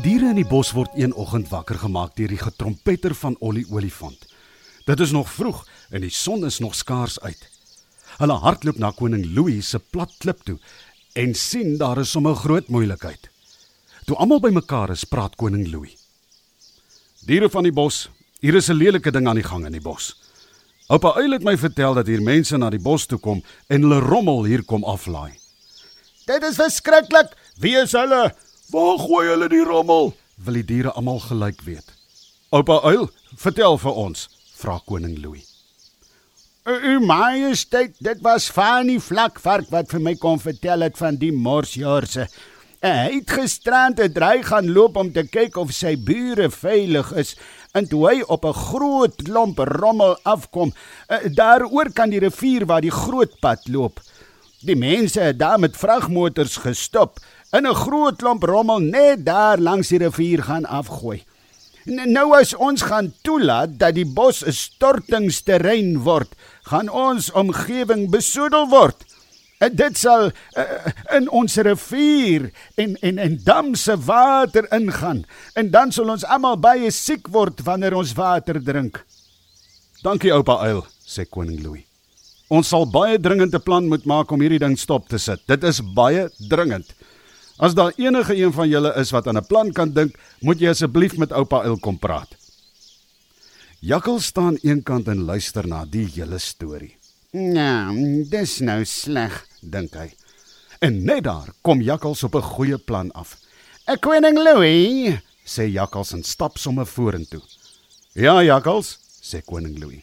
Die diere in die bos word een oggend wakker gemaak deur die getrompeter van Ollie Olifant. Dit is nog vroeg en die son is nog skaars uit. Hulle hardloop na koning Louis se plat klip toe en sien daar is sommer groot moeilikheid. Toe almal bymekaar is, praat koning Louis. Diere van die bos, hier is 'n lelike ding aan die gang in die bos. Oupa Uil het my vertel dat hier mense na die bos toe kom en hulle rommel hier kom aflaai. Dit is verskriklik. Wie is hulle? Waar gooi hulle die rommel? Wil die diere almal gelyk weet. Oupa Uil, vertel vir ons, vra koning Louis. U majesteit, dit was Fanny Vlakvark wat vir my kom vertel het van die morsjorse. Hy het gisterand 'n dry gaan loop om te kyk of sy bure veilig is en toe hy op 'n groot klomp rommel afkom, daaroor kan die rivier waar die groot pad loop. Die mense het daar met vragmotors gestop en 'n groot klomp rommel net daar langs die rivier gaan afgooi. Nou as ons gaan toelaat dat die bos 'n stortingsterrein word, gaan ons omgewing besoedel word. En dit sal uh, in ons rivier en en en dam se water ingaan en dan sal ons almal baie siek word wanneer ons water drink. Dankie oupa Uil, sê koning Louis. Ons sal baie dringend 'n plan moet maak om hierdie ding stop te sit. Dit is baie dringend. As daar enige een van julle is wat aan 'n plan kan dink, moet jy asseblief met oupa Il kom praat. Jakkel staan eenkant en luister na die hele storie. Nou, dis nou sleg, dink hy. En net daar kom Jakkals op 'n goeie plan af. "Ek koning Louis," sê Jakkals en stap sommer vorentoe. "Ja, Jakkals," sê koning Louis.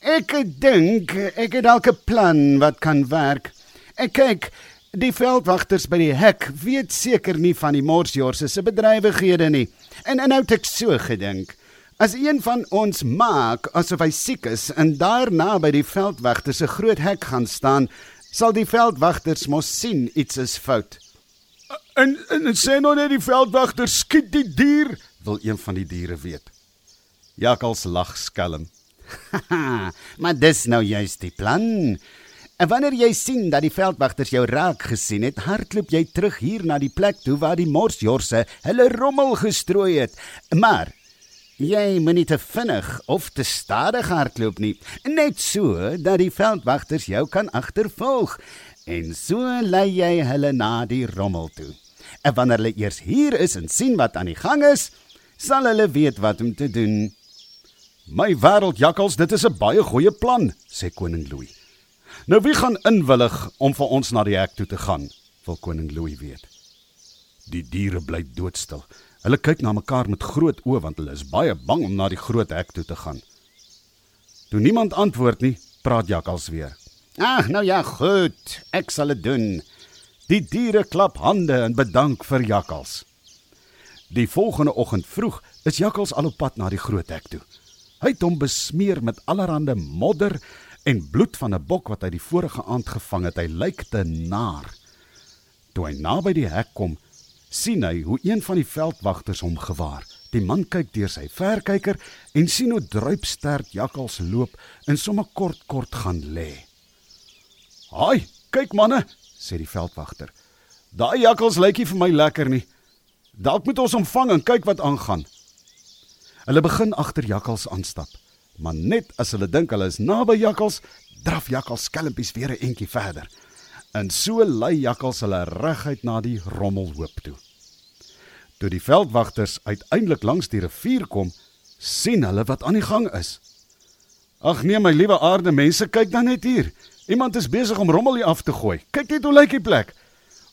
"Ek dink ek het dalk 'n plan wat kan werk. Ek kyk, Die veldwagters by die hek weet seker nie van die morsjorse se bedrywighede nie. En nou het ek so gedink. As een van ons maak asof hy siek is en daarna by die veldwagters se groot hek gaan staan, sal die veldwagters mos sien iets is fout. En en, en sê nou net die veldwagters skiet die dier, wil een van die diere weet. Jakkals lag skelm. maar dis nou juist die plan. En wanneer jy sien dat die veldwagters jou raak gesien het, hardloop jy terug hier na die plek toe waar die morsjorse hulle rommel gestrooi het. Maar jy moenie te vinnig of te stadig hardloop nie, net so dat die veldwagters jou kan agtervolg. En so lei jy hulle na die rommel toe. En wanneer hulle eers hier is en sien wat aan die gang is, sal hulle weet wat om te doen. My wêreld jakkals, dit is 'n baie goeie plan, sê koning Louis. Nou wie gaan inwillig om vir ons na die hek toe te gaan? Wil koning Louis weet. Die diere bly doodstil. Hulle kyk na mekaar met groot oë want hulle is baie bang om na die groot hek toe te gaan. Toe niemand antwoord nie, praat Jakkals weer. Ag, nou ja, goed. Ek sal dit doen. Die diere klap hande en bedank vir Jakkals. Die volgende oggend vroeg is Jakkals al op pad na die groot hek toe. Hy het hom besmeer met allerlei modder en bloed van 'n bok wat hy die vorige aand gevang het. Hy lyk te naar. Toe hy naby die hek kom, sien hy hoe een van die veldwagters hom gewaar. Die man kyk deur sy verkyker en sien hoe druipstert jakkals loop en sommer kort kort gaan lê. "Haai, kyk manne," sê die veldwagter. "Daai jakkals lyk nie vir my lekker nie. Dalk moet ons hom vang en kyk wat aangaan." Hulle begin agter jakkals aanstap maar net as hulle dink hulle is naby jakkals, draf jakkals skelmpies weer 'n entjie verder. En so lei jakkals hulle reguit na die rommelhoop toe. Toe die veldwagters uiteindelik langs die rivier kom, sien hulle wat aan die gang is. Ag nee my liewe aarde mense, kyk dan net hier. Iemand is besig om rommel hier af te gooi. Kyk net hoe lyk die plek.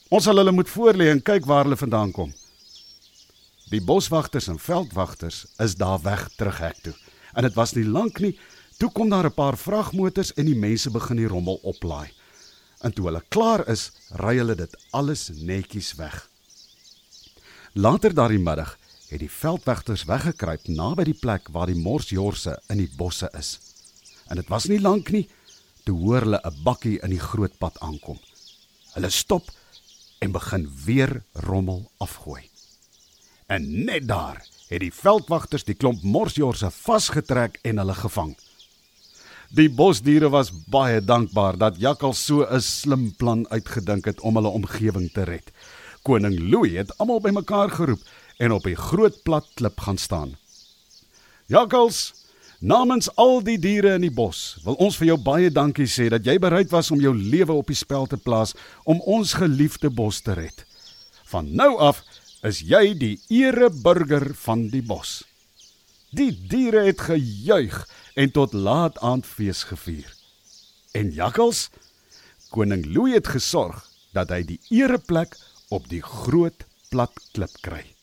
Ons sal hulle moet voorlê en kyk waar hulle vandaan kom. Die boswagters en veldwagters is daar weg terug hek toe en dit was nie lank nie toe kom daar 'n paar vragmotors en die mense begin die rommel oplaai. En toe hulle klaar is, ry hulle dit alles netjies weg. Later daardie middag het die veldwegters weggekruip naby die plek waar die morsjorse in die bosse is. En dit was nie lank nie toe hoor hulle 'n bakkie in die groot pad aankom. Hulle stop en begin weer rommel afgooi. En net daar het die veldwagters die klomp morsjorse vasgetrek en hulle gevang. Die bosdiere was baie dankbaar dat Jakkal so 'n slim plan uitgedink het om hulle omgewing te red. Koning Louis het almal bymekaar geroep en op die groot plat klip gaan staan. Jakkals, namens al die diere in die bos, wil ons vir jou baie dankie sê dat jy bereid was om jou lewe op die spel te plaas om ons geliefde bos te red. Van nou af is jy die ereburger van die bos. Die diere het gejuig en tot laat aand fees gevier. En jakkals, koning Louis het gesorg dat hy die ereplek op die groot plat klip kry.